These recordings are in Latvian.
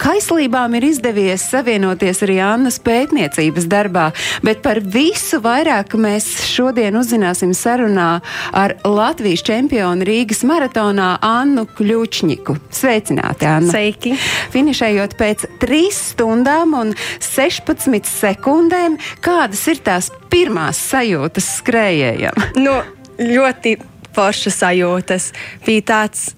Kaislībām ir izdevies savienoties arī Annas pētniecības darbā, bet par visu vairāk mēs šodien uzzināsim sarunā ar Latvijas čempionu Rīgas maratonā Annu Kļučņiku. Sveicināti, Anna! Sveiki! Finišējot pēc 3 stundām un 16 sekundēm, kādas ir tās pirmās sajūtas skrējējiem? Nu, ļoti foršas sajūtas. Bija tāds,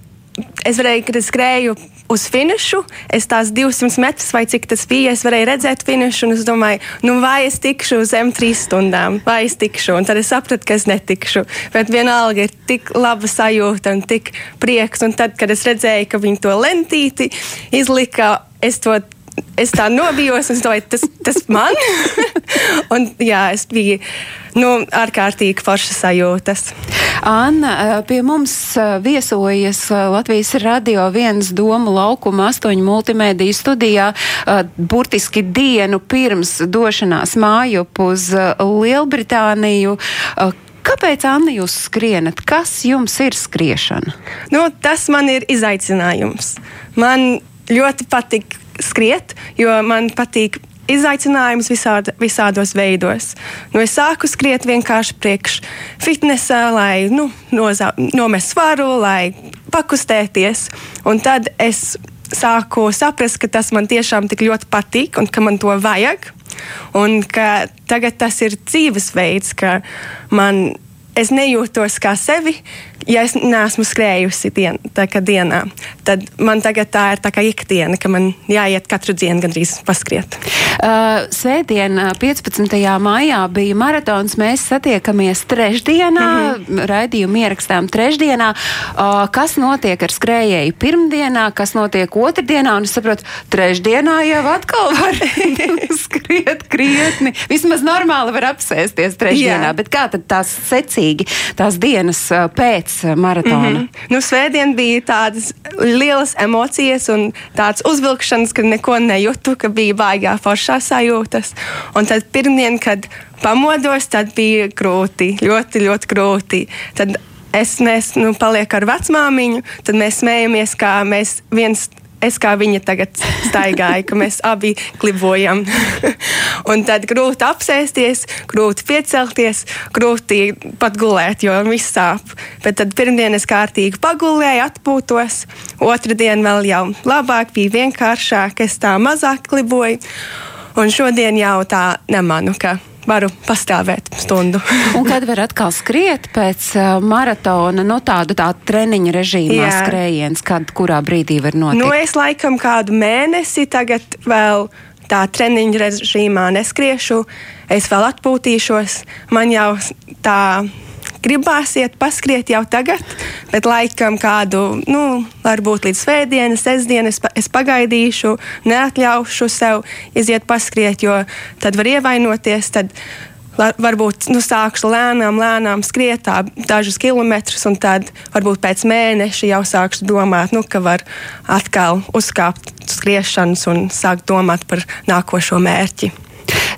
es varēju, kad es skrēju uz finišu. Es tās 200 metrus vai cik tas bija, es varēju redzēt finišu, un es domāju, nu, vai es tikšu uz M3 stundām, vai es tikšu. Un tad es sapratu, ka es netikšu. Bet vienalga ir tik laba sajūta un tik prieks. Un tad, kad es redzēju, ka viņi to lentīti izlika, es to es tā nobijos, un es domāju, tas, tas man. un, jā, es biju nu, ārkārtīgi foršas sajūtas. Anna, eh, pie mums eh, viesojas eh, Latvijas radio viens domu laukuma astoņu multimēdiju studijā, burtiski dienu pirms došanās mājup uz Lielbritāniju. Kāpēc, Anna, jūs skrienat? Kas jums ir skriešana? Nu, tas man ir izaicinājums. Man ļoti patīk skriet, jo man patīk izaicinājums visād, visādos veidos. Nu, es sāku skriet vienkārši priekš fitnesa, lai nu, nozā, nomestu svaru, lai pakustēties. Un tad es sāku saprast, ka tas man tiešām tik ļoti patīk un ka man to vajag. Un ka tagad tas ir dzīvesveids, ka man es nejūtos kā sevi, ja es neesmu skrējusi dien, dienā. Tad man tagad tā ir tā kā ikdiena, ka man jāiet katru dienu gandrīz paskriet. Uh, sēdien 15. maijā bija maratons. Mēs satiekamies trešdienā, mm -hmm. raidījumu ierakstām trešdienā. Uh, kas notiek ar skrējēju pirmdienā, kas notiek otrdienā? Un es saprotu, trešdienā jau atkal var skriet krietni. Vismaz normāli var apsēsties trešdienā, Jā. bet kā tad tās laicīgi tās dienas pēc maratona? Mm -hmm. nu, svētdien bija tādas lielas emocijas un tāds uzvilkšanas, ka neko nejūtu, ka bija baigā foršā sajūtas. Un tad pirmdien, kad pamodos, tad bija grūti, ļoti, ļoti grūti. Tad es, mēs nu, paliekam ar vecmāmiņu, tad mēs smējamies, kā mēs viens es kā viņa tagad staigāju, ka mēs abi klibojam. un tad grūti apsēsties, grūti piecelties, grūti pat gulēt, jo viss sāp. Bet tad pirmdien es kārtīgi pagulēju, atpūtos, otrdien vēl jau labāk, bija vienkāršāk, es tā mazāk kliboju. Un šodien jau tā nemanu, ka varu pastāvēt stundu. un kad var atkal skriet pēc uh, maratona, nu tādu tā treniņa režīmā Jā. skrējiens, kad kurā brīdī var notikt? Nu, es laikam kādu mēnesi tagad vēl tā treniņa režīmā neskriešu, es vēl atpūtīšos. Man jau tā gribās iet paskriet jau tagad, bet laikam kādu, nu, varbūt līdz svētdienas, sestdienas es pagaidīšu, neatļaušu sev iziet paskriet, jo tad var ievainoties. Tad varbūt nu, sākšu lēnām, lēnām skriet dažus kilometrus, un tad varbūt pēc mēneša jau sākšu domāt, nu, ka var atkal uzkāpt skriešanas un sākt domāt par nākošo mērķi.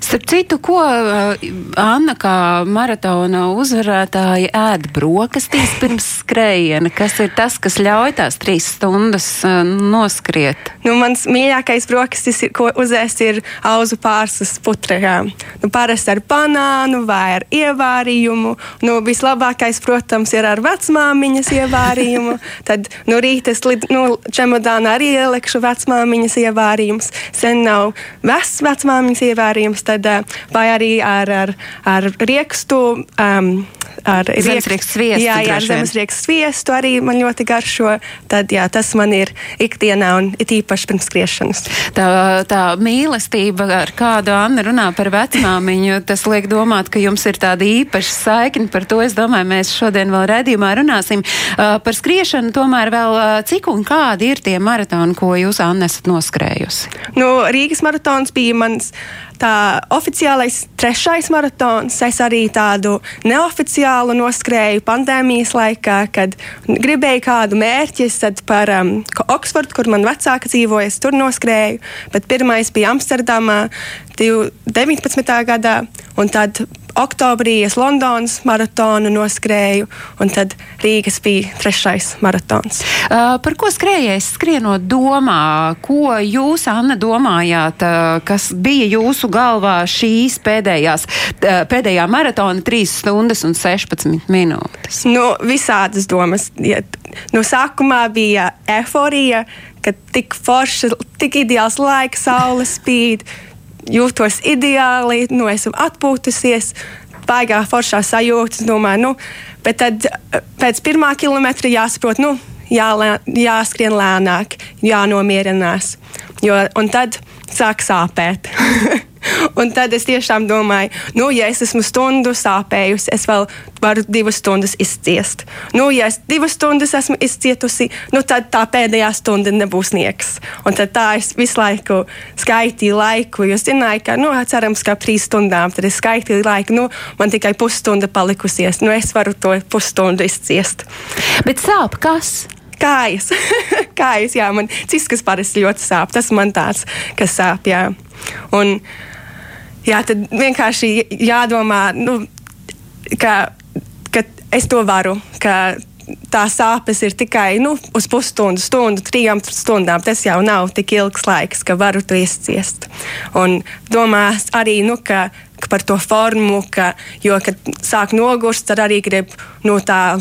Starp citu, ko uh, Anna kā maratona uzvarētāja ēd brokastīs pirms skrējiena? Kas ir tas, kas ļauj tās trīs stundas uh, noskriet? Nu, mans mīļākais brokastis, ko uzēst, ir auzu pārslas putrajām. Nu, parasti ar banānu vai ar ievārījumu. Nu, vislabākais, protams, ir ar vecmāmiņas ievārījumu. Tad no rīta es nu, čemodānā arī ielekšu vecmāmiņas ievārījumus. Sen nav vecs vecmāmiņas ievārījums tad, eh, vai arī ar, ar, ar riekstu. Um, ar zemesriekstu sviestu. Jā, jā ar zemesriekstu sviestu arī man ļoti garšo. Tad jā, tas man ir ikdienā un it īpaši pirms skriešanas. Tā, tā mīlestība, ar kādu Anna runā par vecmāmiņu, tas liek domāt, ka jums ir tāda īpaša saikne. Par to es domāju, mēs šodien vēl redzījumā runāsim. Uh, par skriešanu tomēr vēl uh, cik un kādi ir tie maratoni, ko jūs, Anna, esat noskrējusi? Nu, Rīgas maratons bija mans tā oficiālais trešais maratons. Es arī tādu neoficiālu noskrēju pandēmijas laikā, kad gribēju kādu mērķi. Tad par um, Oksfordu, kur man vecāka dzīvoja, es tur noskrēju. Bet pirmais bija Amsterdamā 19. gadā, un tad oktobrī es Londonas maratonu noskrēju, un tad Rīgas bija trešais maratons. Uh, par ko skrējējis skrienot domā? Ko jūs, Anna, domājāt, uh, kas bija jūsu galvā šīs pēdējās, uh, pēdējā maratona 3 stundas un 16 minūtes? Nu, visādas domas. Ja, nu, sākumā bija eforija, ka tik forša, tik ideāls laiks, saule spīd jūtos ideāli, nu, esmu atpūtusies, baigā foršā sajūta. Domāju, nu, bet tad eh, pēc pirmā kilometra jāsaprot, nu, jālē, jāskrien lēnāk, jānomierinās. Jo, un tad sāk sāpēt. Un tad es tiešām domāju, nu, ja es esmu stundu sāpējusi, es vēl varu divas stundas izciest. Nu, ja es divas stundas esmu izcietusi, nu, tad tā pēdējā stunda nebūs niekas. Un tad tā es visu laiku skaitīju laiku, jo zināju, ka, nu, cerams, ka trīs stundām tad es skaitīju laiku, nu, man tikai pusstunda palikusies. Nu, es varu to pusstundu izciest. Bet sāp kas? Kājas. Kājas, jā, man ciskas parasti ļoti sāp. Tas man tāds, kas sāp, jā. Un, jā, tad vienkārši jādomā, nu, ka, ka es to varu. Tā sāpes ir tikai nu, uz pusstundu, stundu, trijām stundām. Tas jau nav tik ilgs laiks, ka varu to izciest. Un domās arī, nu, ka, ka par to formu, ka, jo, kad sāk nogurst, tad arī grib no nu, tā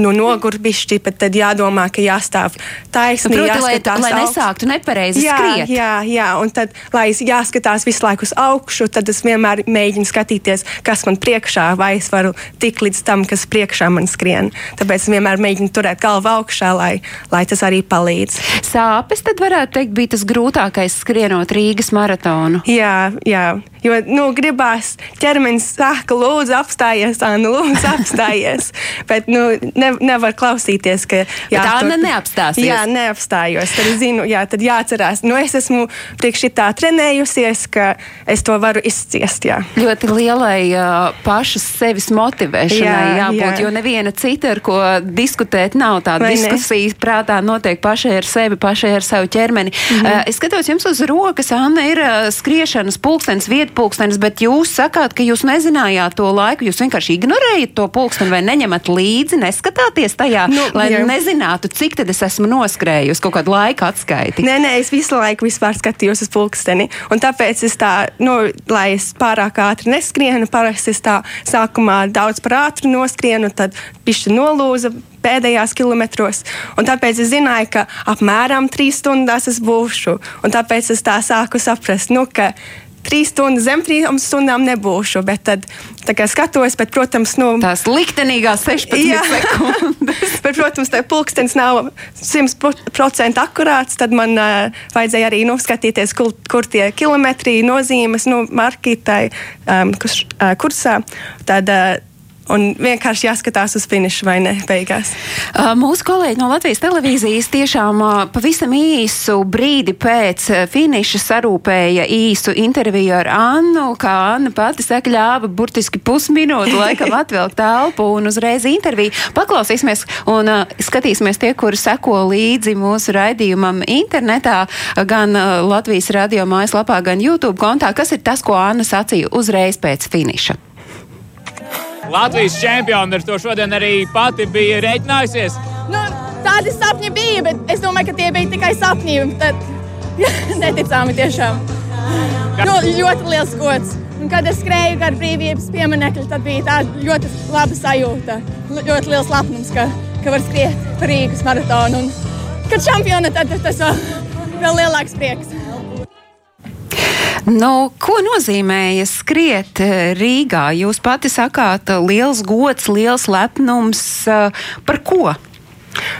nu, nogurbišķi, bet tad jādomā, ka jāstāv taisni. Proti, jāskatās, lai, lai nesāktu nepareizi jā, skriet. Jā, jā, un tad, lai jāskatās visu laiku uz augšu, tad es vienmēr mēģinu skatīties, kas man priekšā, vai es varu tikt līdz tam, kas priekšā man skrien. Tāpēc es vienmēr mēģinu turēt galvu augšā, lai, lai tas arī palīdz. Sāpes tad varētu teikt bija tas grūtākais skrienot Rīgas maratonu. Jā, jā. Jo nu, gribās ķermenis saka, lūdzu, apstājies, Anna, lūdzu, apstājies. Bet nu, ne, nevar klausīties, ka jā, tā tur, neapstāsies. Jā, neapstājos. Tad es zinu, jā, tad jāatcerās. Nu, es esmu priekš tā trenējusies, ka es to varu izciest. Jā. Ļoti lielai uh, pašas sevis motivēšanai jā, jābūt, jā. jo neviena cita, ar ko diskutēt, nav tāda diskusija prātā notiek pašai ar sevi, pašai ar savu ķermeni. Mm -hmm. uh, es skatos jums uz rokas, Anna, ir uh, skriešanas pulkstenis vieta pulkstenis, bet jūs sakāt, ka jūs nezinājāt to laiku, jūs vienkārši ignorējat to pulksteni vai neņemat līdzi, neskatāties tajā, nu, lai jā. nezinātu, cik tad es esmu noskrējusi kaut kādu laika atskaiti. Nē, nē, es visu laiku vispār skatījos uz pulksteni, un tāpēc es tā, nu, lai es pārāk ātri neskrienu, parasti es tā sākumā daudz par ātru noskrienu, tad pišķi nolūza pēdējās kilometros. Un tāpēc es zināju, ka apmēram trīs stundās es būšu. Un tāpēc es tā sāku saprast, nu, ka trīs stundas, zem trīs stundām nebūšu. Bet tad, kā skatos, bet, protams, nu, tās liktenīgās 16 jā. sekundes. bet, protams, tā pulkstenis nav 100% akurāts. Tad man uh, vajadzēja arī nu, skatīties, kur, kur tie kilometri nozīmes, nu, marķītai um, kurs, uh, kursā. Tad, uh, un vienkārši jāskatās uz finišu vai ne beigās. Uh, mūsu kolēģi no Latvijas televīzijas tiešām uh, pavisam īsu brīdi pēc uh, finiša sarūpēja īsu interviju ar Annu, kā Anna pati saka, ļāva burtiski pusminūtu laikam atvilkt telpu un uzreiz interviju. Paklausīsimies un skatīsimies tie, kuri seko līdzi mūsu raidījumam internetā, gan Latvijas radio mājaslapā, gan YouTube kontā, kas ir tas, ko Anna sacīja uzreiz pēc finiša. Latvijas čempioni ar to šodien arī pati bija rēķinājusies. Nu, tādi sapņi bija, bet es domāju, ka tie bija tikai sapņi. Tad neticami tiešām. Nu, ļoti liels gods. Un, kad es skrēju gar brīvības pieminiektu, tad bija tā ļoti laba sajūta. Ļoti liels lepnums, ka, ka var skriet par Rīgas maratonu. Un, kad čempiona, tad tas vēl, vēl lielāks prieks. Nu, ko nozīmēja skriet eh, Rīgā? Jūs pati sakāt, eh, liels gods, liels lepnums. Eh, par ko?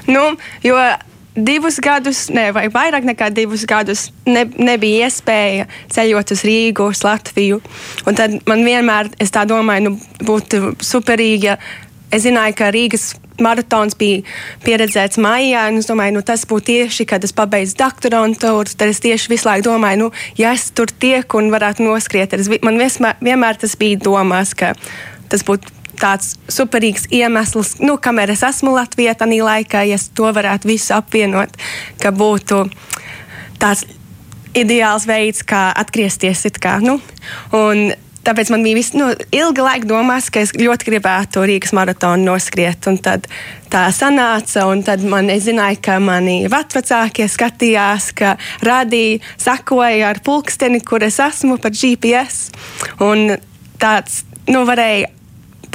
Nu, jo divus gadus, ne, vai vairāk nekā divus gadus, ne, nebija iespēja ceļot uz Rīgu, uz Latviju. Un tad man vienmēr, es tā domāju, nu, būtu superīgi, es zināju, ka Rīgas maratons bija pieredzēts maijā. Es domāju, nu, tas būtu tieši, kad es pabeidzu doktorantūru. Tad es tieši visu laiku domāju, nu, ja es tur tieku un varētu noskriet, tad es, man vienmēr, vienmēr tas bija domās, ka tas būtu tāds superīgs iemesls, nu, kamēr es esmu Latvijā, tādā laikā, ja to varētu visu apvienot, ka būtu tāds ideāls veids, kā atgriezties. Kā, nu, un tāpēc man bija vis, nu, ilga laika domās, ka es ļoti gribētu Rīgas maratonu noskriet. Un tad tā sanāca, un tad man zināja, ka mani vecākie skatījās, ka radīja, sakoja ar pulksteni, kur es esmu par GPS. Un tāds, nu, varēja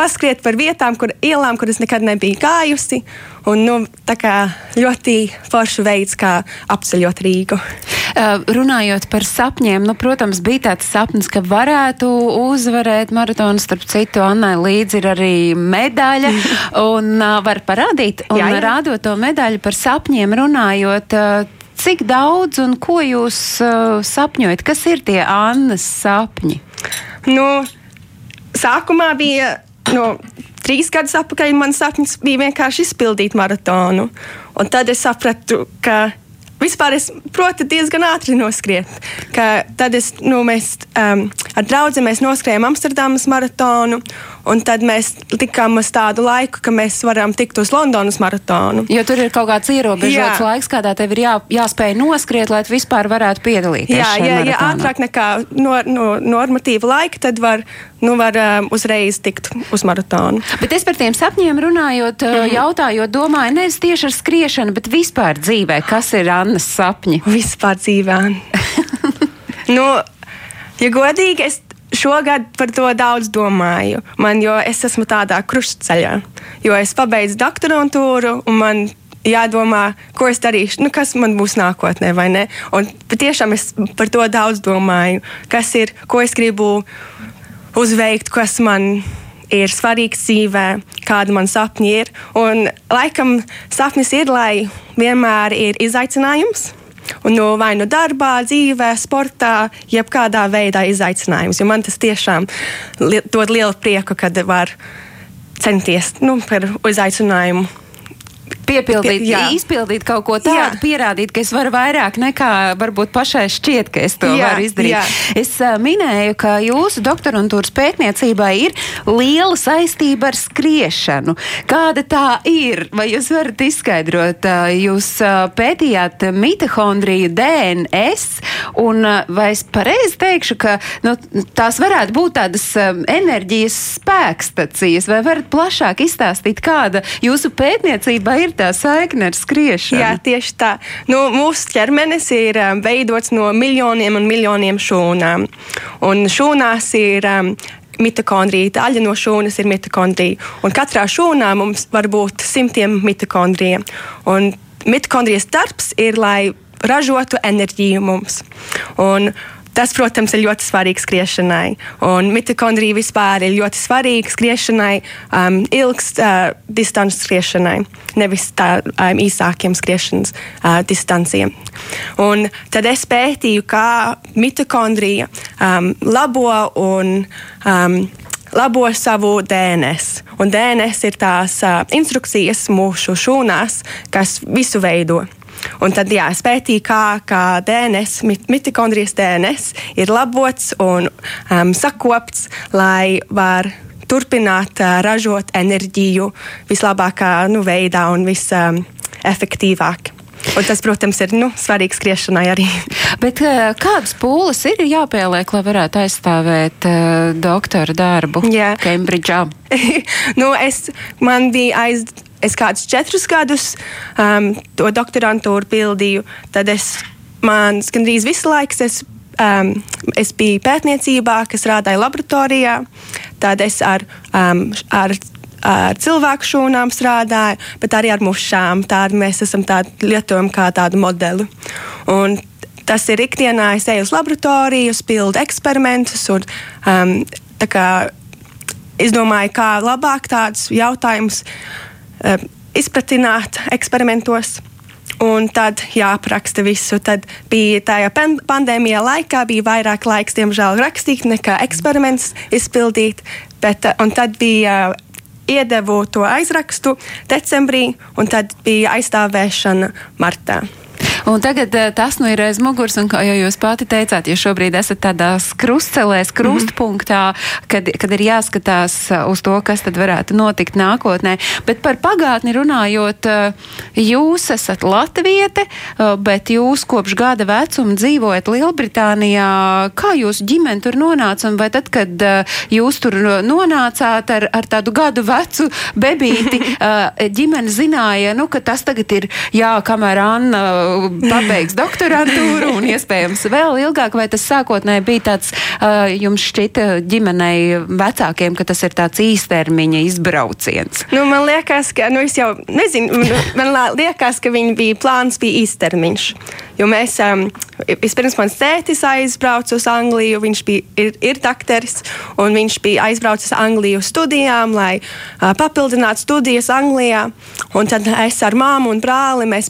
paskriet par vietām, kur ielām, kuras nekad nebija gājusi. Un, nu, tā kā ļoti foršs veids, kā apceļot Rīgu. Uh, runājot par sapņiem, nu, protams, bija tāds sapnis, ka varētu uzvarēt maratonu. Starp citu, Annai līdzi ir arī medaļa un uh, var parādīt. Un jā, jā. rādot to medaļu par sapņiem runājot. Uh, Cik daudz un ko jūs uh, sapņojat? Kas ir tie Annas sapņi? Nu, sākumā bija no trīs gadus atpakaļ mans sapnis bija vienkārši izpildīt maratonu. Un tad es sapratu, ka vispār es protu diezgan ātri noskriet. Tad es, nu, mēs um, ar draugiem noskrējām Amsterdamas maratonu. Un tad mēs tikām uz tādu laiku, ka mēs varam tikt uz Londonas maratonu. Jo tur ir kaut kāds ierobežots jā. laiks, kādā tev ir jā, jāspēj noskriet, lai vispār varētu piedalīties. Jā, ja, ja ātrāk nekā no, no, normatīva laika, tad var, nu, var um, uzreiz tikt uz maratonu. Bet es par tiem sapņiem runājot, mm -hmm. jautājot, domāju, nevis tieši ar skriešanu, bet vispār dzīvē, kas ir Annas sapņi? Vispār dzīvē. nu, ja godīgi, es šogad par to daudz domāju. Man, jo es esmu tādā krustceļā, jo es pabeidzu doktorantūru un man jādomā, ko es darīšu, nu, kas man būs nākotnē, vai ne? Un patiešām es par to daudz domāju, kas ir, ko es gribu uzveikt, kas man ir svarīgs dzīvē, kāda man sapņi ir. Un laikam sapnis ir, lai vienmēr ir izaicinājums Un no vai nu darbā, dzīvē, sportā, jebkādā veidā izaicinājums. Jo man tas tiešām li dod lielu prieku, kad var centies nu, par izaicinājumu piepildīt, Pie, izpildīt kaut ko tādu, jā. pierādīt, ka es varu vairāk nekā varbūt pašai šķiet, ka es to jā, varu izdarīt. Jā. Es uh, minēju, ka jūsu doktorantūras pētniecībai ir liela saistība ar skriešanu. Kāda tā ir? Vai jūs varat izskaidrot? Uh, jūs uh, pētījāt mitohondriju DNS, un uh, vai es pareizi teikšu, ka nu, tās varētu būt tādas um, enerģijas spēkstacijas, vai varat plašāk izstāstīt, kāda jūsu pētniecība ir? Tā saikne ar skriešanu. Jā, tieši tā. Nu, mūsu ķermenis ir um, veidots no miljoniem un miljoniem šūnām. Un šūnās ir um, mitokondrija. Daļa no šūnas ir mitokondrija. Un katrā šūnā mums var būt simtiem mitokondrija. Un mitokondrijas darbs ir, lai ražotu enerģiju mums. Un Tas, protams, ir ļoti svarīgs skriešanai. Un mitokondrija vispār ir ļoti svarīga skriešanai, um, ilgs uh, distances skriešanai, nevis tā um, īsākiem skriešanas uh, distanciem. Un tad es pētīju, kā mitokondrija um, labo un um, labo savu DNS. Un DNS ir tās uh, instrukcijas mūsu šūnās, kas visu veido. Un tad jā, es pētīju, kā, kā DNS, mitokondrijas DNS ir labots un um, sakopts, lai var turpināt uh, ražot enerģiju vislabākā nu, veidā un visefektīvāk. Um, Un tas, protams, ir nu, svarīgs skriešanai arī. Bet kādas pūles ir jāpieliek, lai varētu aizstāvēt uh, doktora darbu Kembridžā? nu, es, man bija aiz, es kādus četrus gadus um, to doktorantūru pildīju, tad es man gandrīz visu laiku es, um, es biju pētniecībā, kas strādāja laboratorijā. Tad es ar, um, ar ar cilvēku šūnām strādāju, bet arī ar mušām. Tādu mēs esam tādu, lietojam kā tādu modeli. Un tas ir ikdienā, es eju uz laboratoriju, pildu eksperimentus. Un, um, kā, es domāju, kā labāk tādus jautājumus izpratināt eksperimentos. Un tad jāapraksta visu. Tad bija tajā pandēmijā laikā, bija vairāk laiks, diemžēl, rakstīt nekā eksperiments izpildīt. Bet, uh, un tad bija uh, iedevu to aizrakstu decembrī, un tad bija aizstāvēšana martā. Un tagad uh, tas nu ir aiz muguras, un kā jau jūs pati teicāt, jūs šobrīd esat tādās krustcelēs, krustpunktā, mm -hmm. kad, kad ir jāskatās uz to, kas tad varētu notikt nākotnē. Bet par pagātni runājot, uh, jūs esat latviete, bet jūs kopš gada vecuma dzīvojat Lielbritānijā. Kā jūsu ģimene tur nonāca, un vai tad, kad jūs tur nonācāt ar, ar tādu gadu vecu bebīti, ģimene zināja, nu, ka tas tagad ir, jā, kamēr Anna pabeigs doktorantūru un iespējams vēl ilgāk, vai tas sākotnēji bija tāds, jums šķita ģimenei vecākiem, ka tas ir tāds īstermiņa izbrauciens? Nu, man liekas, ka, nu, es jau nezinu, man liekas, ka viņa bija plāns bija īstermiņš. Jo mēs, um, vispirms mans tētis aizbrauca uz Angliju, viņš bija, ir, ir dakteris, un viņš bija aizbraucis uz Angliju studijām, lai uh, papildinātu studijas Anglijā. Un tad es ar māmu un brāli mēs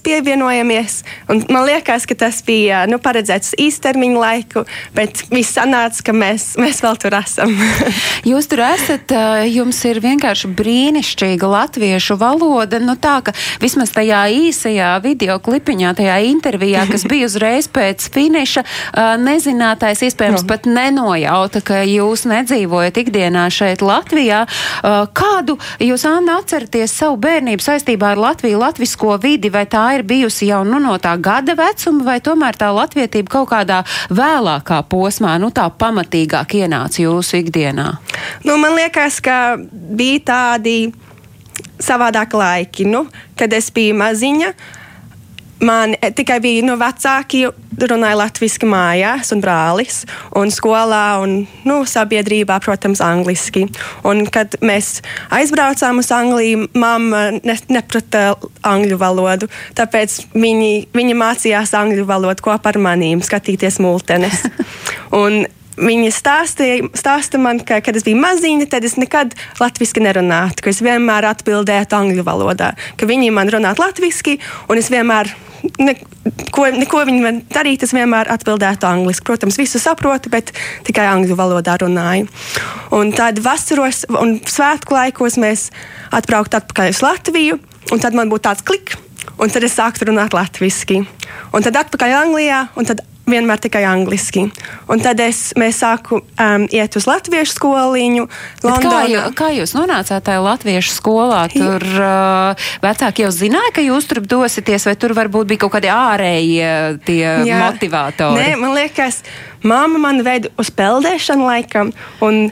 pievienojamies. Man liekas, ka tas bija nu, paredzēts īstermiņa laiku, bet viss sanāca, ka mēs, mēs vēl tur esam. Jūs tur esat, jums ir vienkārši brīnišķīga latviešu valoda. Nu, tā, ka vismaz tajā īsajā video klipiņā, tajā intervijā, kas bija uzreiz pēc finiša, nezinātais iespējams pat nenojauta, ka jūs nedzīvojat ikdienā šeit Latvijā. Kādu jūs, Anna, atceraties savu bērnību saistībā ar Latviju, latvisko vidi, vai tā ir bijusi jau nu, no tā gada vecuma, vai tomēr tā latvietība kaut kādā vēlākā posmā, nu tā pamatīgāk ienāca jūsu ikdienā? Nu, man liekas, ka bija tādi savādāki laiki, nu, kad es biju maziņa. Uh, man eh, tikai bija nu, vecāki, runāja latviešu mājās, un brālis, un skolā, un nu, sabiedrībā, protams, angliski. Un, kad mēs aizbraucām uz Angliju, mamma ne, neprata angļu valodu, tāpēc viņi, viņi mācījās angļu valodu kopā ar manīm, skatīties multenes. un, Viņa stāstīja, stāsta man, ka, kad es biju maziņa, tad es nekad latviešu nerunātu, ka es vienmēr atbildētu angļu valodā, ka viņi man runātu latviešu, un es vienmēr neko, neko viņi man darīt, es vienmēr atbildētu angliski. Protams, visu saprotu, bet tikai angļu valodā runāju. Un tad vasaros un svētku laikos mēs atbrauktu atpakaļ uz Latviju, un tad man būtu tāds kliks. Un tad es sāku runāt latviešu. Un tad atpakaļ Anglijā, un tad vienmēr tikai angliski. Un tad es, sāku um, iet uz latviešu skoliņu. Kā, jū, kā jūs nonācāt tajā latviešu skolā? Tur uh, vecāki jau zināja, ka jūs tur dosieties, vai tur varbūt bija kaut kādi ārējie tie Jā. motivatori? Nē, man liekas, māma man veda uz peldēšanu laikam. Un,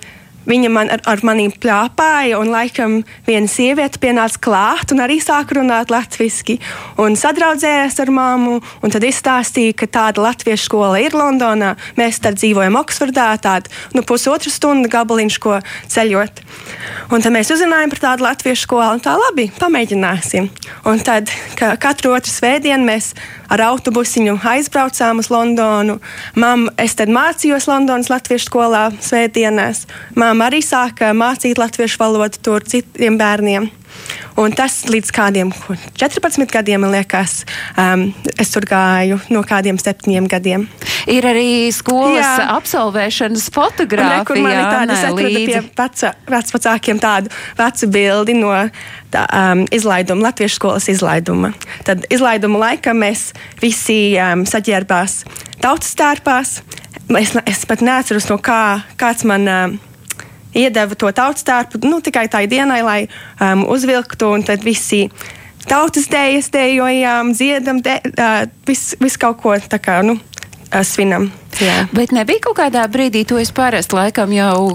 Viņa man ar, ar maniem plāpāja, un laikam viena sieviete pienāca klāt un arī sāka runāt latviešu. Un sadraudzējās ar māmu, un tad izstāstīja, ka tāda latviešu skola ir Londonā. Mēs tad dzīvojam Oksfordā, tāda nu, pusotru stundu gabaliņš, ko ceļot. Un tad mēs uzzinājām par tādu latviešu skolu, un tā labi, pamēģināsim. Un tad ka katru otru svētdienu mēs ar autobusiņu aizbraucām uz Londonu. Mam, es tad mācījos Londonas Latviešu skolā svētdienās. Māma arī sāka mācīt latviešu valodu tur citiem bērniem. Un tas līdz kādiem 14 gadiem, man liekas, um, es tur gāju no kādiem septiņiem gadiem. Ir arī skolas jā. absolvēšanas fotografija. Kur man ir tāda, es atradu pie veca, vecākiem tādu vecu bildi no tā, um, izlaiduma, Latviešu skolas izlaiduma. Tad izlaiduma laikā mēs visi um, saģērbās tautas tērpās. Es, es pat neatceros, no kā, kāds man. Um, iedeva to tautas tērpu nu, tikai tai dienai, lai um, uzvilktu, un tad visi tautas dēļas dējojām, dziedam, de, uh, visu vis kaut ko tā kā nu, uh, svinam. Jā. Bet nebija kaut kādā brīdī, to es parasti laikam jau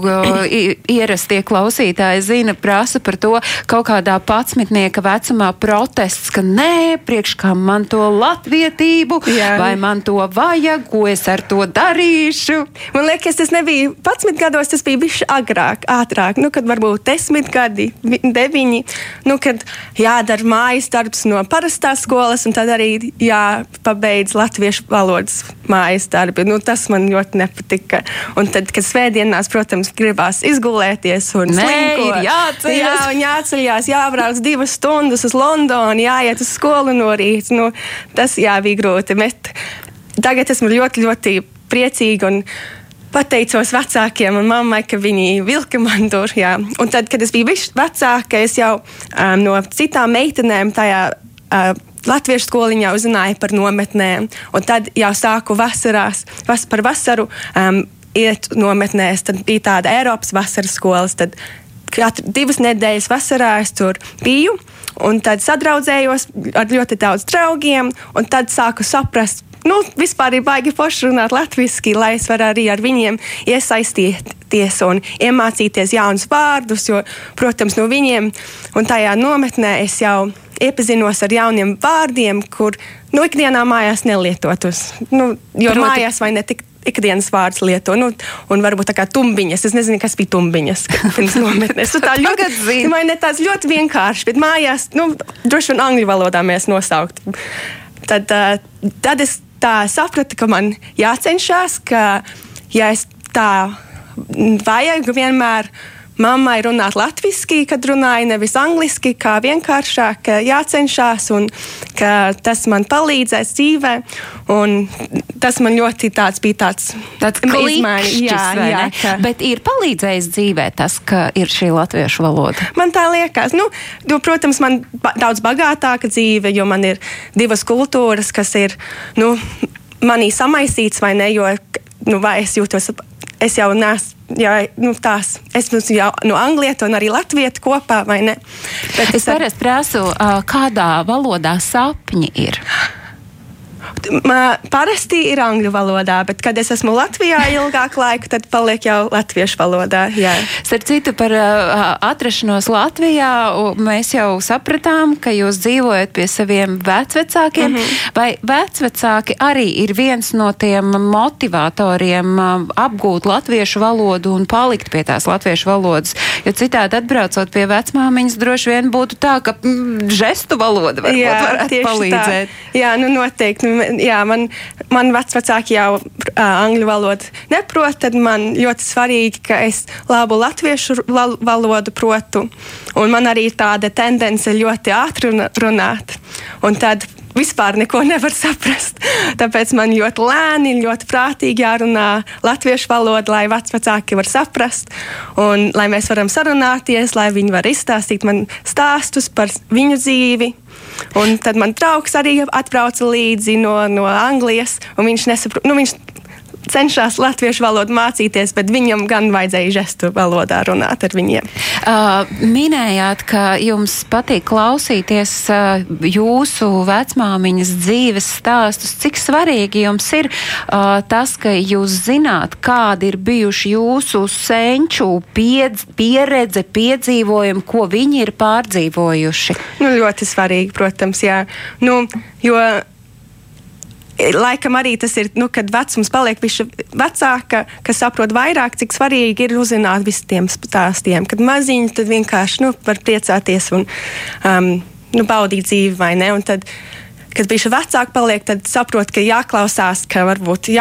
ierastie klausītāji zina, prasa par to kaut kādā patsmitnieka vecumā protests, ka nē, priekš kā man to latvietību, Jā. vai man to vajag, ko es ar to darīšu. Man liekas, tas nebija patsmit gados, tas bija bišķi agrāk, ātrāk, nu, kad varbūt desmit gadi, deviņi, nu, kad jādara mājas darbs no parastās skolas, un tad arī jāpabeidz latviešu valodas mājas darbi. Nu, tas man ļoti nepatika. Un tad, kad svētdienās, protams, gribās izgulēties un slinkot, jāceļās. Jā, un jāceļās, jābrauc divas stundas uz Londonu, jāiet uz skolu no rīta. Nu, tas jā, bija grūti. Bet tagad esmu ļoti, ļoti priecīga. Un, pateicos vecākiem un mammai, ka viņi vilka man tur. Jā. Un tad, kad es biju vecāka, es jau um, no citām meitenēm tajā uh, latviešu skoliņā uzzināju par nometnēm, un tad jau sāku vasarās, vas, par vasaru um, iet nometnēs. Tad bija tāda Eiropas vasaras skolas. Tad katru divas nedēļas vasarā es tur biju. Un tad sadraudzējos ar ļoti daudz draugiem, un tad sāku saprast, nu, vispār ir baigi forši runāt latviešu, lai es varu arī ar viņiem iesaistīties un iemācīties jaunus vārdus. Jo, protams, no viņiem un tajā nometnē es jau iepazinos ar jauniem vārdiem, kur nu, ikdienā mājās nelietotus. Nu, jo Proti- mājās vai ne tik ikdienas vārdus lieto. Nu, un varbūt tā kā tumbiņas. Es nezinu, kas bija tumbiņas pirms nometnes. Nu, tā ļoti, vai ne tāds ļoti vienkārši, bet mājās, nu, droši vien angļu valodā mēs nosaukt. Tad, uh, tad es tā sapratu, ka man jācenšas, ka ja es tā vajag vienmēr. Mammai runāt latviešu, kad runāja nevis angliski, kā vienkāršāk, jācenšas un ka tas man palīdzēs dzīvē. Un tas man ļoti tāds bija tāds Tāds izmaiņa. klikšķis, Jā, jā, ka- Bet ir palīdzējis dzīvē tas, ka ir šī latviešu valoda. Man tā liekas, nu, nu, protams, man daudz bagātāka dzīve, jo man ir divas kultūras, kas ir nu, manī samaisīts, vai ne? Jo, nu, vai es jūtos, es jau neesmu. Jā, nu, tās, es esmu jau no Anglieta un arī Latvijas kopā, vai ne? Bet Es ar- parasti prasu, ā, kādā valodā sapņi ir. Parasti ir angļu valodā, bet, kad es esmu Latvijā ilgāku laiku, tad paliek jau latviešu valodā. Jā. Starp citu, par atrašanos Latvijā mēs jau sapratām, ka jūs dzīvojat pie saviem vecvecākiem. Mm -hmm. Vai vecvecāki arī ir viens no tiem motivatoriem apgūt latviešu valodu un palikt pie tās latviešu valodas? Jo citādi atbraucot pie vecmāmiņas, droši vien būtu tā, ka mm, žestu valoda varbūt varētu tieši palīdzēt. Tā. Jā, nu noteikti. Nu, Jā, man, man vecāki jau uh, angļu valodu neprot, tad man ļoti svarīgi, ka es labu latviešu val- valodu protu. Un man arī ir tāda tendence ļoti ātri runāt. Un tad vispār neko nevar saprast. Tāpēc man ļoti lēni, ļoti prātīgi jārunā latviešu valoda, lai vecāki var saprast. Un lai mēs varam sarunāties, lai viņi var izstāstīt man stāstus par viņu dzīvi. Un tad man draugs arī atbrauca līdzi no, no Anglijas, un viņš nesaprot. Nu, viņš cenšas latviešu valodu mācīties, bet viņam gan vajadzēja žestu valodā runāt ar viņiem. Uh, minējāt, ka jums patīk klausīties uh, jūsu vecmāmiņas dzīves stāstus. Cik svarīgi jums ir uh, tas, ka jūs zināt, kādi ir bijuši jūsu senču piedz, pieredze, piedzīvojumi, ko viņi ir pārdzīvojuši? Nu, ļoti svarīgi, protams, jā. Nu, jo Laikam arī tas ir, nu, kad vecums paliek viņš vecāka, kas saprot vairāk, cik svarīgi ir uzzināt visiem tiem stāstiem. Kad maziņi, tad vienkārši nu, var priecāties un um, nu, baudīt dzīvi, vai ne? Un tad, kad viņš vecāk paliek, tad saprot, ka jāklausās, ka varbūt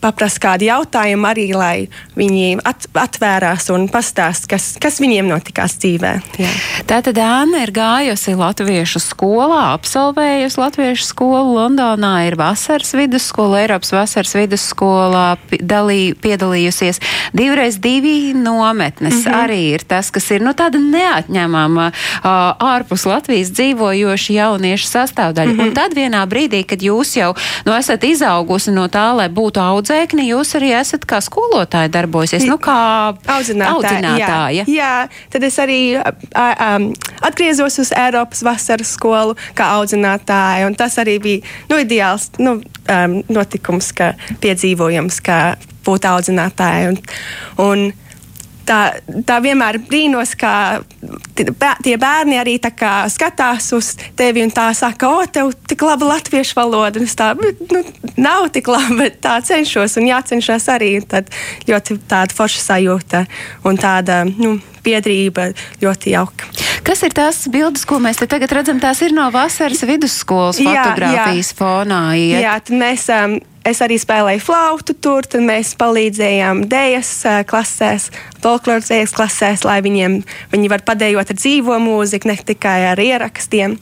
jāpaprast kādi jautājumi arī, lai viņi at, atvērās un pastāst, kas, kas viņiem notikās dzīvē. Jā. Tātad Anna ir gājusi Latviešu skolā, absolvējusi Latviešu skolu Londonā, ir vasaras vidusskola, Eiropas vasaras vidusskolā dalī, piedalījusies. Divreiz divi nometnes mm -hmm. arī ir tas, kas ir nu, tāda neatņemama uh, ārpus Latvijas dzīvojoša jauniešu sastāvdaļa. Mm -hmm. Un tad vienā brīdī, kad jūs jau nu, esat izaugusi no tā, lai būtu audzēkni, jūs arī esat kā skolotāja darbojusies, nu kā Audzinātāja. audzinātāja. Jā, jā, tad es arī a, um, atgriezos uz Eiropas vasaras skolu kā audzinātāja. un Tas arī bija nu, ideāls nu, um, notikums, ka piedzīvojums, kā būt audzinātājai. Un, un tā, tā vienmēr brīnos, ka tie bērni arī skatās uz tevi un tā saka, o, tev tik laba latviešu valoda. Un es tā, "Bet, nu, nav tik laba, bet tā cenšos un jācenšas arī. Tad ļoti tāda forša sajūta un tāda nu, biedrība ļoti jauka. Kas ir tās bildes, ko mēs te tagad redzam? Tās ir no vasaras vidusskolas Jā, fotografijas fonā. Iet. Jā, mēs, um, es arī spēlēju flautu tur, tad mēs palīdzējām dēļas uh, klasēs, folkloras dēļas klasēs, lai viņiem, viņi var padējot ar dzīvo mūziku, ne tikai ar ierakstiem.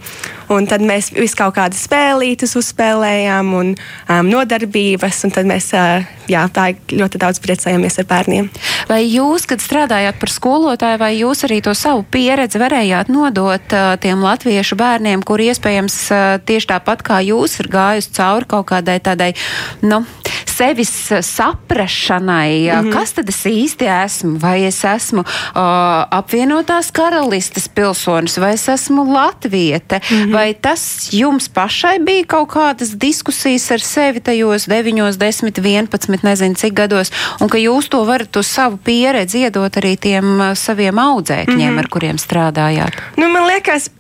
Un tad mēs visu kaut kādas spēlītas uzspēlējām un um, nodarbības, un tad mēs uh, jā, tā ļoti daudz priecājāmies ar bērniem. Vai jūs, kad strādājāt par skolotāju, vai jūs arī to savu pieredzi varējāt nodot uh, tiem latviešu bērniem, kuri iespējams uh, tieši tāpat kā jūs ir gājusi cauri kaut kādai tādai, nu, sevis saprašanai, mm -hmm. kas tad es īsti esmu? Vai es esmu uh, apvienotās karalistes pilsonis, vai es esmu latviete? Mm -hmm. Vai tas jums pašai bija kaut kādas diskusijas ar sevi tajos 9, 10, 11, nezinu cik gados, un ka jūs to varat uz savu pieredzi iedot arī tiem saviem audzēkņiem, mm -hmm. ar kuriem strādājāt? Nu, man liekas,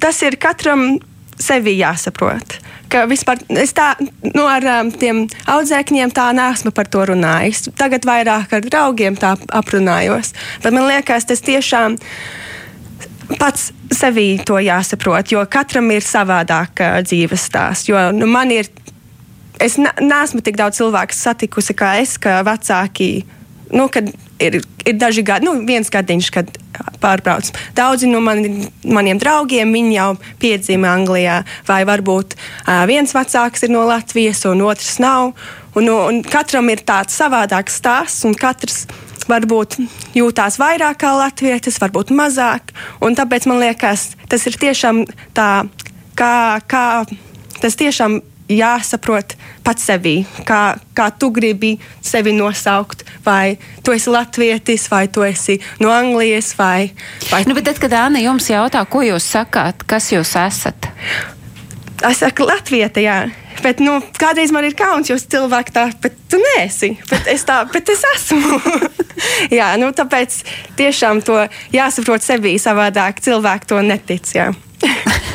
tas ir katram sevi jāsaprot vispār es tā nu, ar um, tiem audzēkņiem tā nesmu par to runājis. Tagad vairāk ar draugiem tā aprunājos. Bet man liekas, tas tiešām pats sevī to jāsaprot, jo katram ir savādāk uh, dzīves stāsts. Jo nu, man ir, es neesmu tik daudz cilvēku satikusi kā es, ka vecāki nu, kad ir, ir daži gadi, nu, viens gadiņš, kad pārbrauc. Daudzi no mani, maniem draugiem jau piedzima Anglijā, vai varbūt uh, viens vecāks ir no Latvijas, un otrs nav. Un, un katram ir tāds savādāks stāsts, un katrs varbūt jūtās vairāk kā latvietis, varbūt mazāk. Tāpēc man liekas, tas ir tiešām tā, kā, kā tas tiešām jāsaprot pats sevī, kā, kā tu gribi sevi nosaukt. Vai tu esi latvietis, vai tu esi no Anglijas. Vai, vai... Nu, bet tad, kad Anna jums jautā, ko jūs sakāt, kas jūs esat? Es saku, Latvija, jā. Bet, nu, kādreiz man ir kauns, jo cilvēki tā, bet tu neesi. Bet es tā, bet es esmu. jā, nu, tāpēc tiešām to jāsaprot sevī savādāk. Cilvēki to netic.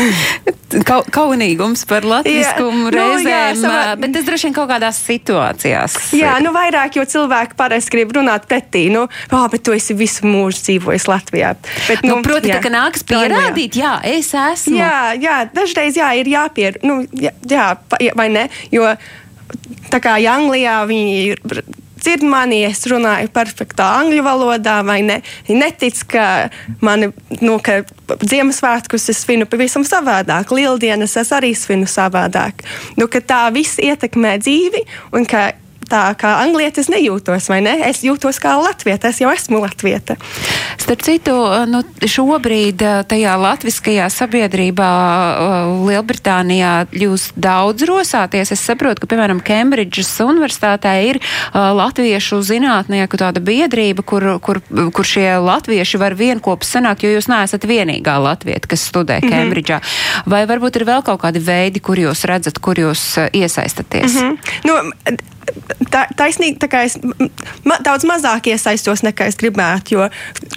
Ka kaunīgums par latviskumu jā, reizēm, nu, jā, savā... bet tas droši vien kaut kādās situācijās. Jā, nu vairāk, jo cilvēki parasti grib runāt pretī, nu, oh, bet tu esi visu mūžu dzīvojis Latvijā. Bet, nu, nu, proti, jā, tā, ka nāks pierādīt, jā, es esmu. Jā, jā, dažreiz jā, ir jāpier, nu, jā, jā, vai ne, jo tā kā Anglijā viņi ir dzird mani, es runāju perfektā angļu valodā, vai ne? Viņi netic, ka mani, nu, ka Ziemassvētkus es svinu pavisam savādāk, Lieldienas es arī svinu savādāk. Nu, ka tā viss ietekmē dzīvi un ka tā kā anglietis nejūtos, vai ne? Es jūtos kā latvieta, es jau esmu latvieta. Starp citu, nu, šobrīd eh, tajā latviskajā sabiedrībā eh, Lielbritānijā jūs daudz rosāties. Es saprotu, ka, piemēram, Kembridžas universitātē ir uh, latviešu zinātnieku tāda biedrība, kur, kur, kur šie latvieši var vienkopus sanākt, jo jūs neesat vienīgā latvieta, kas studē mm -hmm. Kembridžā. Vai varbūt ir vēl kaut kādi veidi, kur jūs redzat, kur jūs iesaistaties? Mm -hmm. nu, tā, taisnīgi, tā kā es ma, daudz mazāk iesaistos nekā es gribētu, jo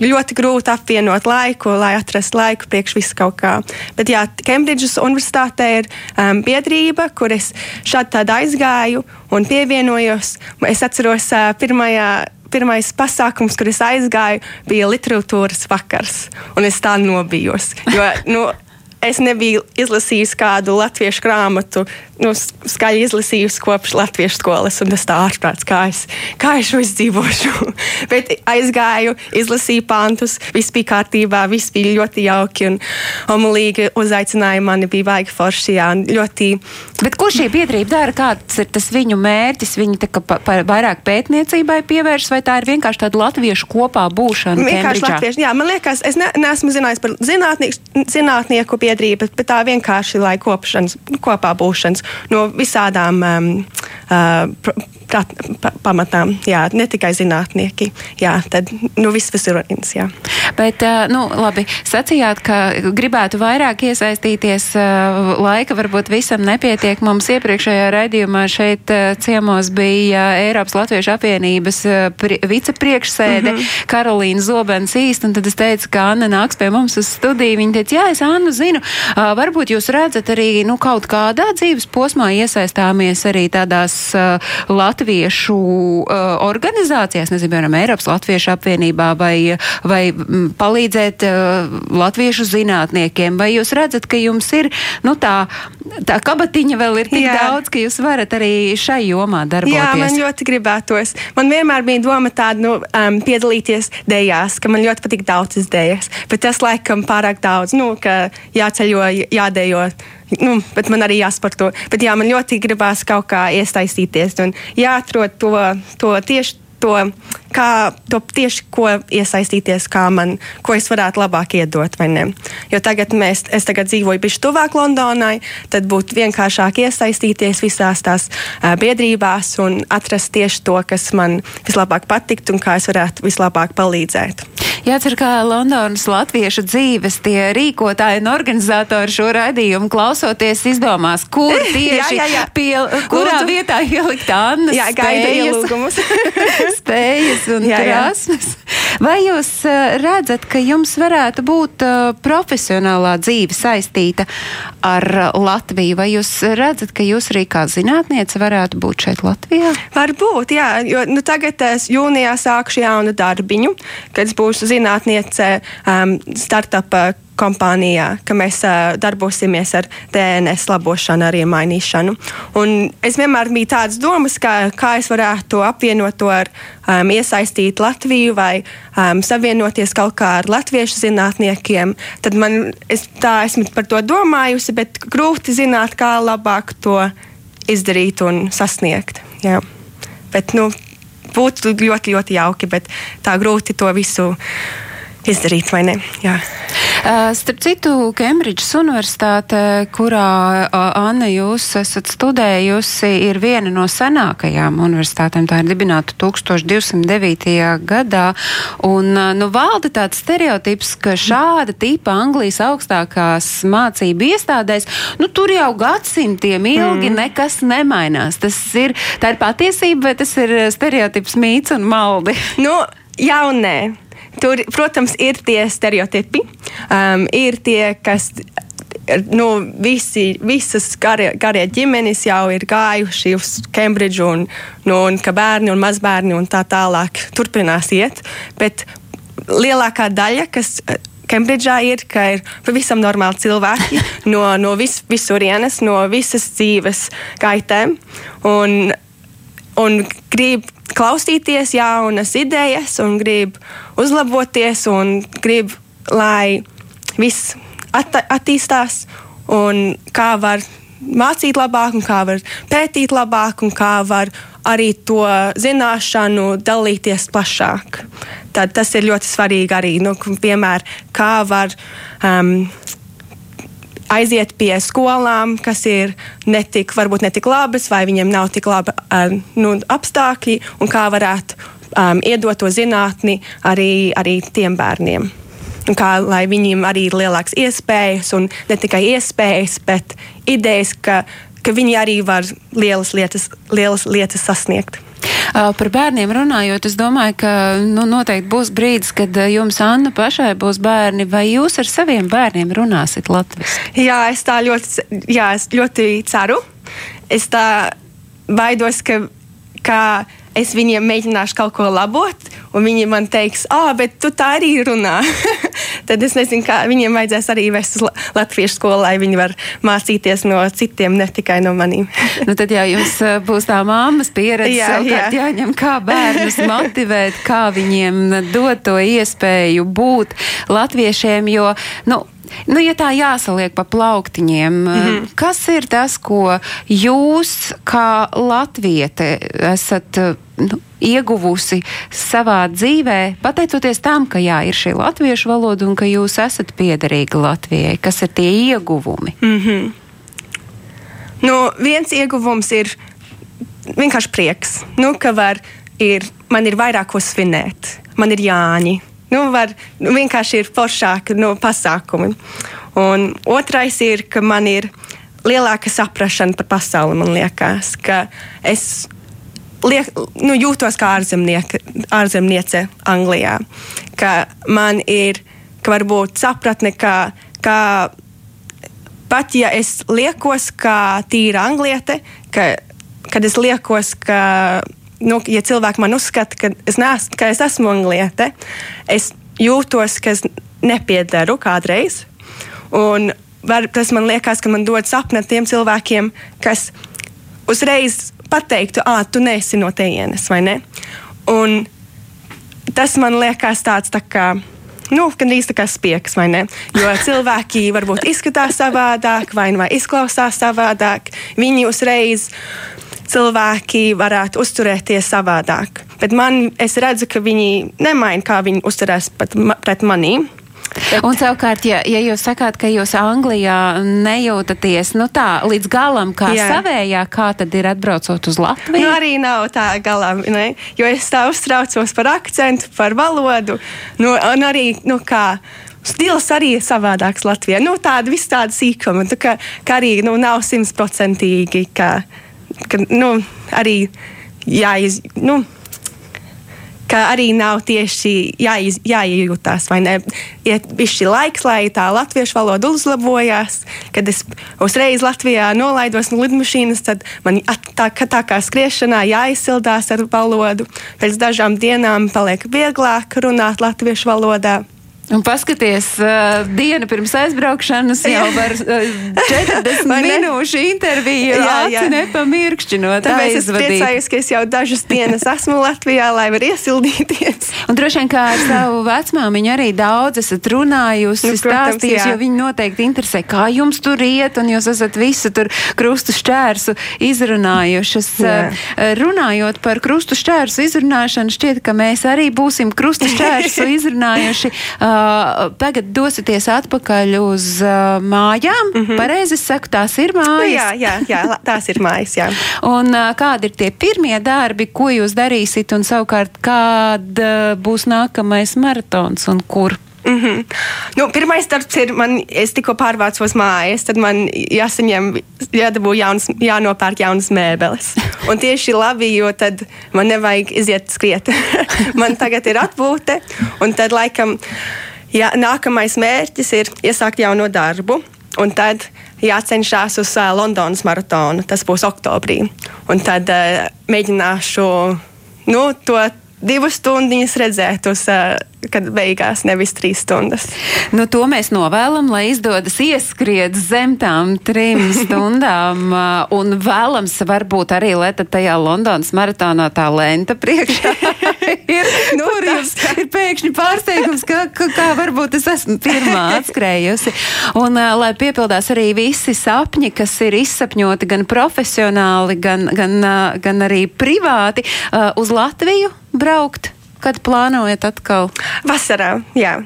ļoti grūti apvienot laiku, lai atrastu laiku priekš visu kaut kā. Bet jā, Kembridžas universitātē ir um, biedrība, kur es šādi tādu aizgāju un pievienojos. Es atceros uh, pirmajā pirmais pasākums, kur es aizgāju, bija literatūras vakars. Un es tā nobijos. Jo, nu, es nebiju izlasījusi kādu latviešu grāmatu nu, skaļi izlasījusi kopš latviešu skolas, un tas tā ārprāts, kā es, kā es šo izdzīvošu. Bet aizgāju, izlasīju pantus, viss bija kārtībā, viss bija ļoti jauki, un omulīgi uzaicināja mani, bija baigi forši, jā, ļoti. Bet ko šī biedrība dara? Kāds ir tas viņu mērķis? Viņi tā kā pa, pa, vairāk pētniecībai pievērš, vai tā ir vienkārši tāda latviešu kopā būšana? Vienkārši latviešu, jā, man liekas, es ne, neesmu zinājis par zinātnieku, zinātnieku biedrību, bet tā vienkārši, lai kopšanas, kopā būšanas no visādām um, uh, prat, pa, pamatām, jā, ne tikai zinātnieki. Jā, tad nu, viss ir viens. Bet, uh, nu, labi, sacījāt, ka gribētu vairāk iesaistīties. Laika varbūt visam nepietiek. Mums iepriekšējā raidījumā šeit ciemos bija Eiropas Latviešu apvienības vicepriekšsēde mm -hmm. Karolīna Zobens īst, un tad es teicu, ka Anna nāks pie mums uz studiju. Viņa teica, jā, es Annu zinu, varbūt jūs redzat arī nu, kaut kādā dzīves posmā iesaistāmies arī tādās Latvijas latviešu uh, organizācijās, nezinu, piemēram, Eiropas Latviešu apvienībā vai, vai m, palīdzēt uh, latviešu zinātniekiem, vai jūs redzat, ka jums ir, nu tā, tā kabatiņa vēl ir tik Jā. daudz, ka jūs varat arī šai jomā darboties? Jā, man ļoti gribētos. Man vienmēr bija doma tāda, nu, um, piedalīties dejās, ka man ļoti patīk daudzas dejas, bet tas laikam pārāk daudz, nu, ka jāceļo, jādejo nu, bet man arī jāsporto. Bet jā, man ļoti gribās kaut kā iesaistīties un jāatrod to, to tieši to, kā to tieši ko iesaistīties, kā man, ko es varētu labāk iedot. Jo tagad mēs, es tagad dzīvoju bišķi tuvāk Londonai, tad būtu vienkāršāk iesaistīties visās tās uh, biedrībās un atrast tieši to, kas man vislabāk patikt un kā es varētu vislabāk palīdzēt. Jācer, kā Londonas latviešu dzīves tie rīkotāji un organizatori šo raidījumu klausoties izdomās, kur tieši jā, jā, jā. Pie, kurā Lūdzu. vietā ielikt Annas jā, spējas, spējas un jā, krāsnes. Vai jūs uh, redzat, ka jums varētu būt uh, profesionālā dzīve saistīta ar uh, Latviju? Vai jūs redzat, ka jūs arī kā zinātniece varētu būt šeit Latvijā? Varbūt, jā, jo nu, tagad es jūnijā sākšu jaunu darbiņu, kad būšu zinātniece um, startup kompānijā, ka mēs uh, darbosimies ar DNS labošanu, arī mainīšanu. Un es vienmēr biju tādas domas, kā, kā es varētu apvienot to ar um, iesaistīt Latviju vai um, savienoties kaut kā ar latviešu zinātniekiem. Tad man es tā esmu par to domājusi, bet grūti zināt, kā labāk to izdarīt un sasniegt. Jā. Bet, nu, būtu ļoti, ļoti jauki, bet tā grūti to visu izdarīt, vai ne? Jā. Uh, starp citu, Kembridžas Universitāte, kurā uh, Anna jūs esat studējusi, ir viena no senākajām universitātēm. Tā ir dibināta 1209. gadā. Un, uh, nu, valda tāds stereotips, ka šāda tipa Anglijas augstākās mācību iestādēs, nu, tur jau gadsimtiem ilgi mm. nekas nemainās. Tas ir, ir patiesība, vai tas ir stereotips, mīts un maldi? Nu, jā un nē. Tur, protams, ir tie stereotipi, um, ir tie, kas nu, visi, visas garie, garie ģimenes jau ir gājuši uz Cambridge, un, nu, un ka bērni un mazbērni un tā tālāk turpinās iet. Bet lielākā daļa, kas Kembridžā ir, ka ir pavisam normāli cilvēki no, no vis, visurienes, no visas dzīves gaitēm. Un, un grib klausīties jaunas idejas, un grib uzlaboties, un grib, lai viss att attīstās, un kā var mācīt labāk, un kā var pētīt labāk, un kā var arī to zināšanu dalīties plašāk. Tad tas ir ļoti svarīgi arī, nu, piemēram, kā var. Um, aiziet pie skolām, kas ir netik, varbūt netik labas, vai viņiem nav tik labi uh, nu, apstākļi, un kā varētu um, iedot to zinātni arī, arī tiem bērniem. Un kā lai viņiem arī ir lielākas iespējas, un ne tikai iespējas, bet idejas, ka, ka viņi arī var lielas lietas, lielas lietas sasniegt. Par bērniem runājot, es domāju, ka nu, noteikti būs brīdis, kad jums, Anna, pašai būs bērni, vai jūs ar saviem bērniem runāsiet latviešu? Jā, es tā ļoti, jā, es ļoti ceru. Es tā baidos, ka, ka es viņiem mēģināšu kaut ko labot, un viņi man teiks, ah, bet tu tā arī runā. Tad es nezinu, kā viņiem vajadzēs arī vest uz latviešu skolu, lai viņi var mācīties no citiem, ne tikai no maniem. nu, tad jau jums būs tā māmas pieredze, jā, jā. jāņem, kā bērnus motivēt, kā viņiem dot to iespēju būt latviešiem, jo, nu, Nu, ja tā jāsaliek pa plauktiņiem, mm -hmm. kas ir tas, ko jūs kā latviete esat nu, ieguvusi savā dzīvē, pateicoties tam, ka jā, ir šī latviešu valoda un ka jūs esat piederīgi Latvijai? Kas ir tie ieguvumi? Mm -hmm. nu, viens ieguvums ir vienkārši prieks, nu, ka var, ir, man ir vairāk ko svinēt, man ir Jāņi nu, var, nu, vienkārši ir foršāki nu, pasākumi. Un otrais ir, ka man ir lielāka saprāšana par pasauli. Man liekas, ka es liek, nu, jūtos kā ārzemniece Anglijā. Ka man ir ka varbūt sapratne, ka, ka pat ja es liekos kā tīra angliete, ka, kad es liekos, ka nu, ja cilvēki man uzskata, ka es, nees, ka es esmu angliete, es jūtos, ka es nepiedaru kādreiz. Un var, tas man liekas, ka man dod sapni tiem cilvēkiem, kas uzreiz pateiktu, ah, tu neesi no tejienes, vai ne? Un tas man liekas tāds tā kā. Nu, gan īsti kā spiegs, vai ne? Jo cilvēki varbūt izskatās savādāk, vai, vai izklausās savādāk. Viņi uzreiz cilvēki varētu uzturēties savādāk. bet man, es redzu, ka viņi nemaina, kā viņi uzturās pat pret manīm. Bet... Un savukārt, ja, ja jūs sakāt, ka jūs Anglijā nejūtaties nu tā līdz galam kā Jā. savējā, kā tad ir atbraucot uz Latviju? Nu, arī nav tā galam, ne? jo es tā uztraucos par akcentu, par valodu, nu, un arī, nu, kā. Stils arī ir savādāks Latvijā. Nu, tāda viss tāda sīkuma, tā kā, kā arī nu, nav simtprocentīgi, ka, ka nu, arī jāiz. Nu, ka arī nav tieši jāiz, jāiejūtās? Iet bišķi laiks, lai tā latviešu valoda uzlabojās. Kad es uzreiz Latvijā nolaidos no lidmašīnas, tad man tā, tā kā skriešanā jāizsildās ar valodu. Pēc dažām dienām paliek vieglāk runāt latviešu valodā. Un paskaties, uh, diena pirms aizbraukšanas jau var uh, 40 minūšu interviju aci nepamirkšķinot. Tāpēc es priecājos, ka es jau dažas dienas esmu Latvijā, lai var iesildīties. Un droši vien kā ar savu vecmāmiņu arī daudz esat runājusi, nu, stāstījusi, jo viņi noteikti interesē, kā jums tur iet, un jūs esat visu tur krustu šķērsu izrunājušas. Jā. Uh, runājot par krustu šķērsu izrunāšanu, šķiet, ka mēs arī būsim krustu šķērsu izrunājuši. Uh, Uh, tagad dosieties atpakaļ uz uh, mājām. Mm -hmm. Pareizi saku, tās ir mājas. Jā, jā, jā tās ir mājas. Jā. un uh, kādi ir tie pirmie darbi, ko jūs darīsiet, un savukārt kāda būs nākamais maratons un kur? Mm -hmm. nu, pirmais darbs ir, man, es tikko pārvācos mājās, tad man jāsaņem, jādabū jauns, jānopērk jaunas mēbeles. Un tieši labi, jo tad man nevajag iziet skriet. man tagad ir atpūta, un tad laikam jā, nākamais mērķis ir iesākt jauno darbu. Un tad jācenšas uz uh, Londonas maratonu. Tas būs oktobrī. Un tad uh, mēģināšu nu, to divas stundas redzēt, uz, kad beigās nevis trīs stundas. Nu, to mēs novēlam, lai izdodas ieskriet zem tām trim stundām. Un vēlams, varbūt arī, lai tajā Londonas maratonā tā lenta priekšā ir. nu, kur jums ir pēkšņi pārsteigums, ka, ka kā varbūt es esmu pirmā atskrējusi. Un uh, lai piepildās arī visi sapņi, kas ir izsapņoti gan profesionāli, gan, gan, uh, gan arī privāti uh, uz Latviju braukt? Kad plānojat atkal? Vasarā, jā.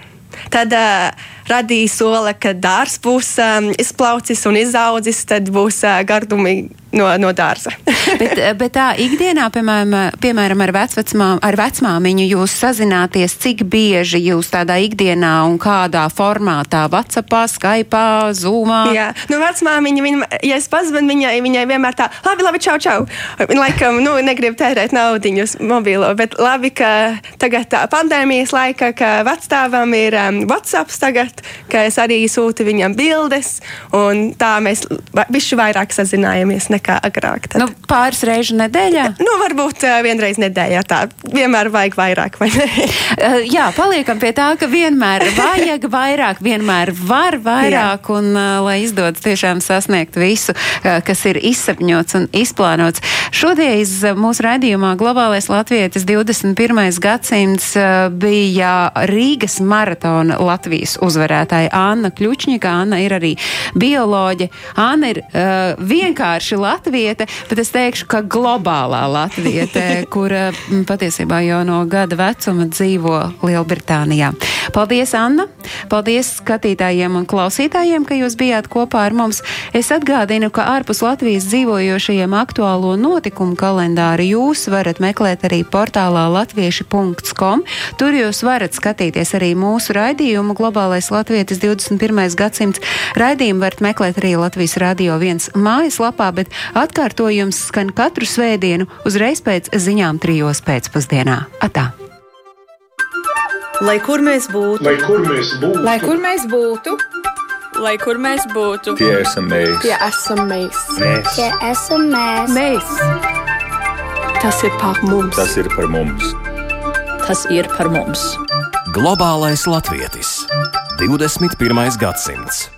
Tad uh, radīja soli, ka dārsts būs um, izplaucis un izaudzis, tad būs uh, gardumi no, no dārza. bet, bet tā ikdienā, piemēram, piemēram ar, vecvecmām, ar vecmāmiņu, jūs sazināties, cik bieži jūs tādā ikdienā un kādā formātā, WhatsAppā, Skype, Zoomā? Jā, nu vecmāmiņa, viņa, ja es pazvanu viņai, viņai vienmēr tā, labi, labi, čau, čau. Viņa laikam, nu, negrib tērēt naudiņu uz mobilo, bet labi, ka tagad tā pandēmijas laika, ka vecstāvam ir um, WhatsApps tagad, ka es arī sūtu viņam bildes, un tā mēs bišķi vairāk sazinājāmies nekā agrāk. Tad. Nu, pāris reizes nedēļā? Nu, varbūt uh, vienreiz nedēļā. Tā vienmēr vajag vairāk, vai uh, jā, paliekam pie tā, ka vienmēr vajag vairāk, vienmēr var vairāk, jā. un uh, lai izdodas tiešām sasniegt visu, uh, kas ir izsapņots un izplānots. Šodien mūsu raidījumā Globālais Latvijas 21. gadsimts uh, bija Rīgas maratona Latvijas uzvarētāja Anna Kļučņika. Anna ir arī bioloģe. Anna ir uh, vienkārši latviete, bet es teikšu, ka globālā latviete, kur patiesībā jau no gada vecuma dzīvo Lielbritānijā. Paldies, Anna! Paldies skatītājiem un klausītājiem, ka jūs bijāt kopā ar mums. Es atgādinu, ka ārpus Latvijas dzīvojošajiem aktuālo notikumu kalendāru jūs varat meklēt arī portālā latvieši.com. Tur jūs varat skatīties arī mūsu raidījumu Globālais Latvijas 21. gadsimts. Raidījumu varat meklēt arī Latvijas Radio 1 mājaslapā, bet Atkārtojums skan katru svētdienu uzreiz pēc ziņām trijos pēcpusdienā. Atā! Lai kur mēs būtu, lai kur mēs būtu, lai kur mēs būtu, lai kur mēs būtu, tie esam mēs, tie esam mēs, mēs. tie esam mēs. mēs. Tas ir par mums, tas ir par mums. Tas ir par mums. Globālais latvietis 21. gadsimts.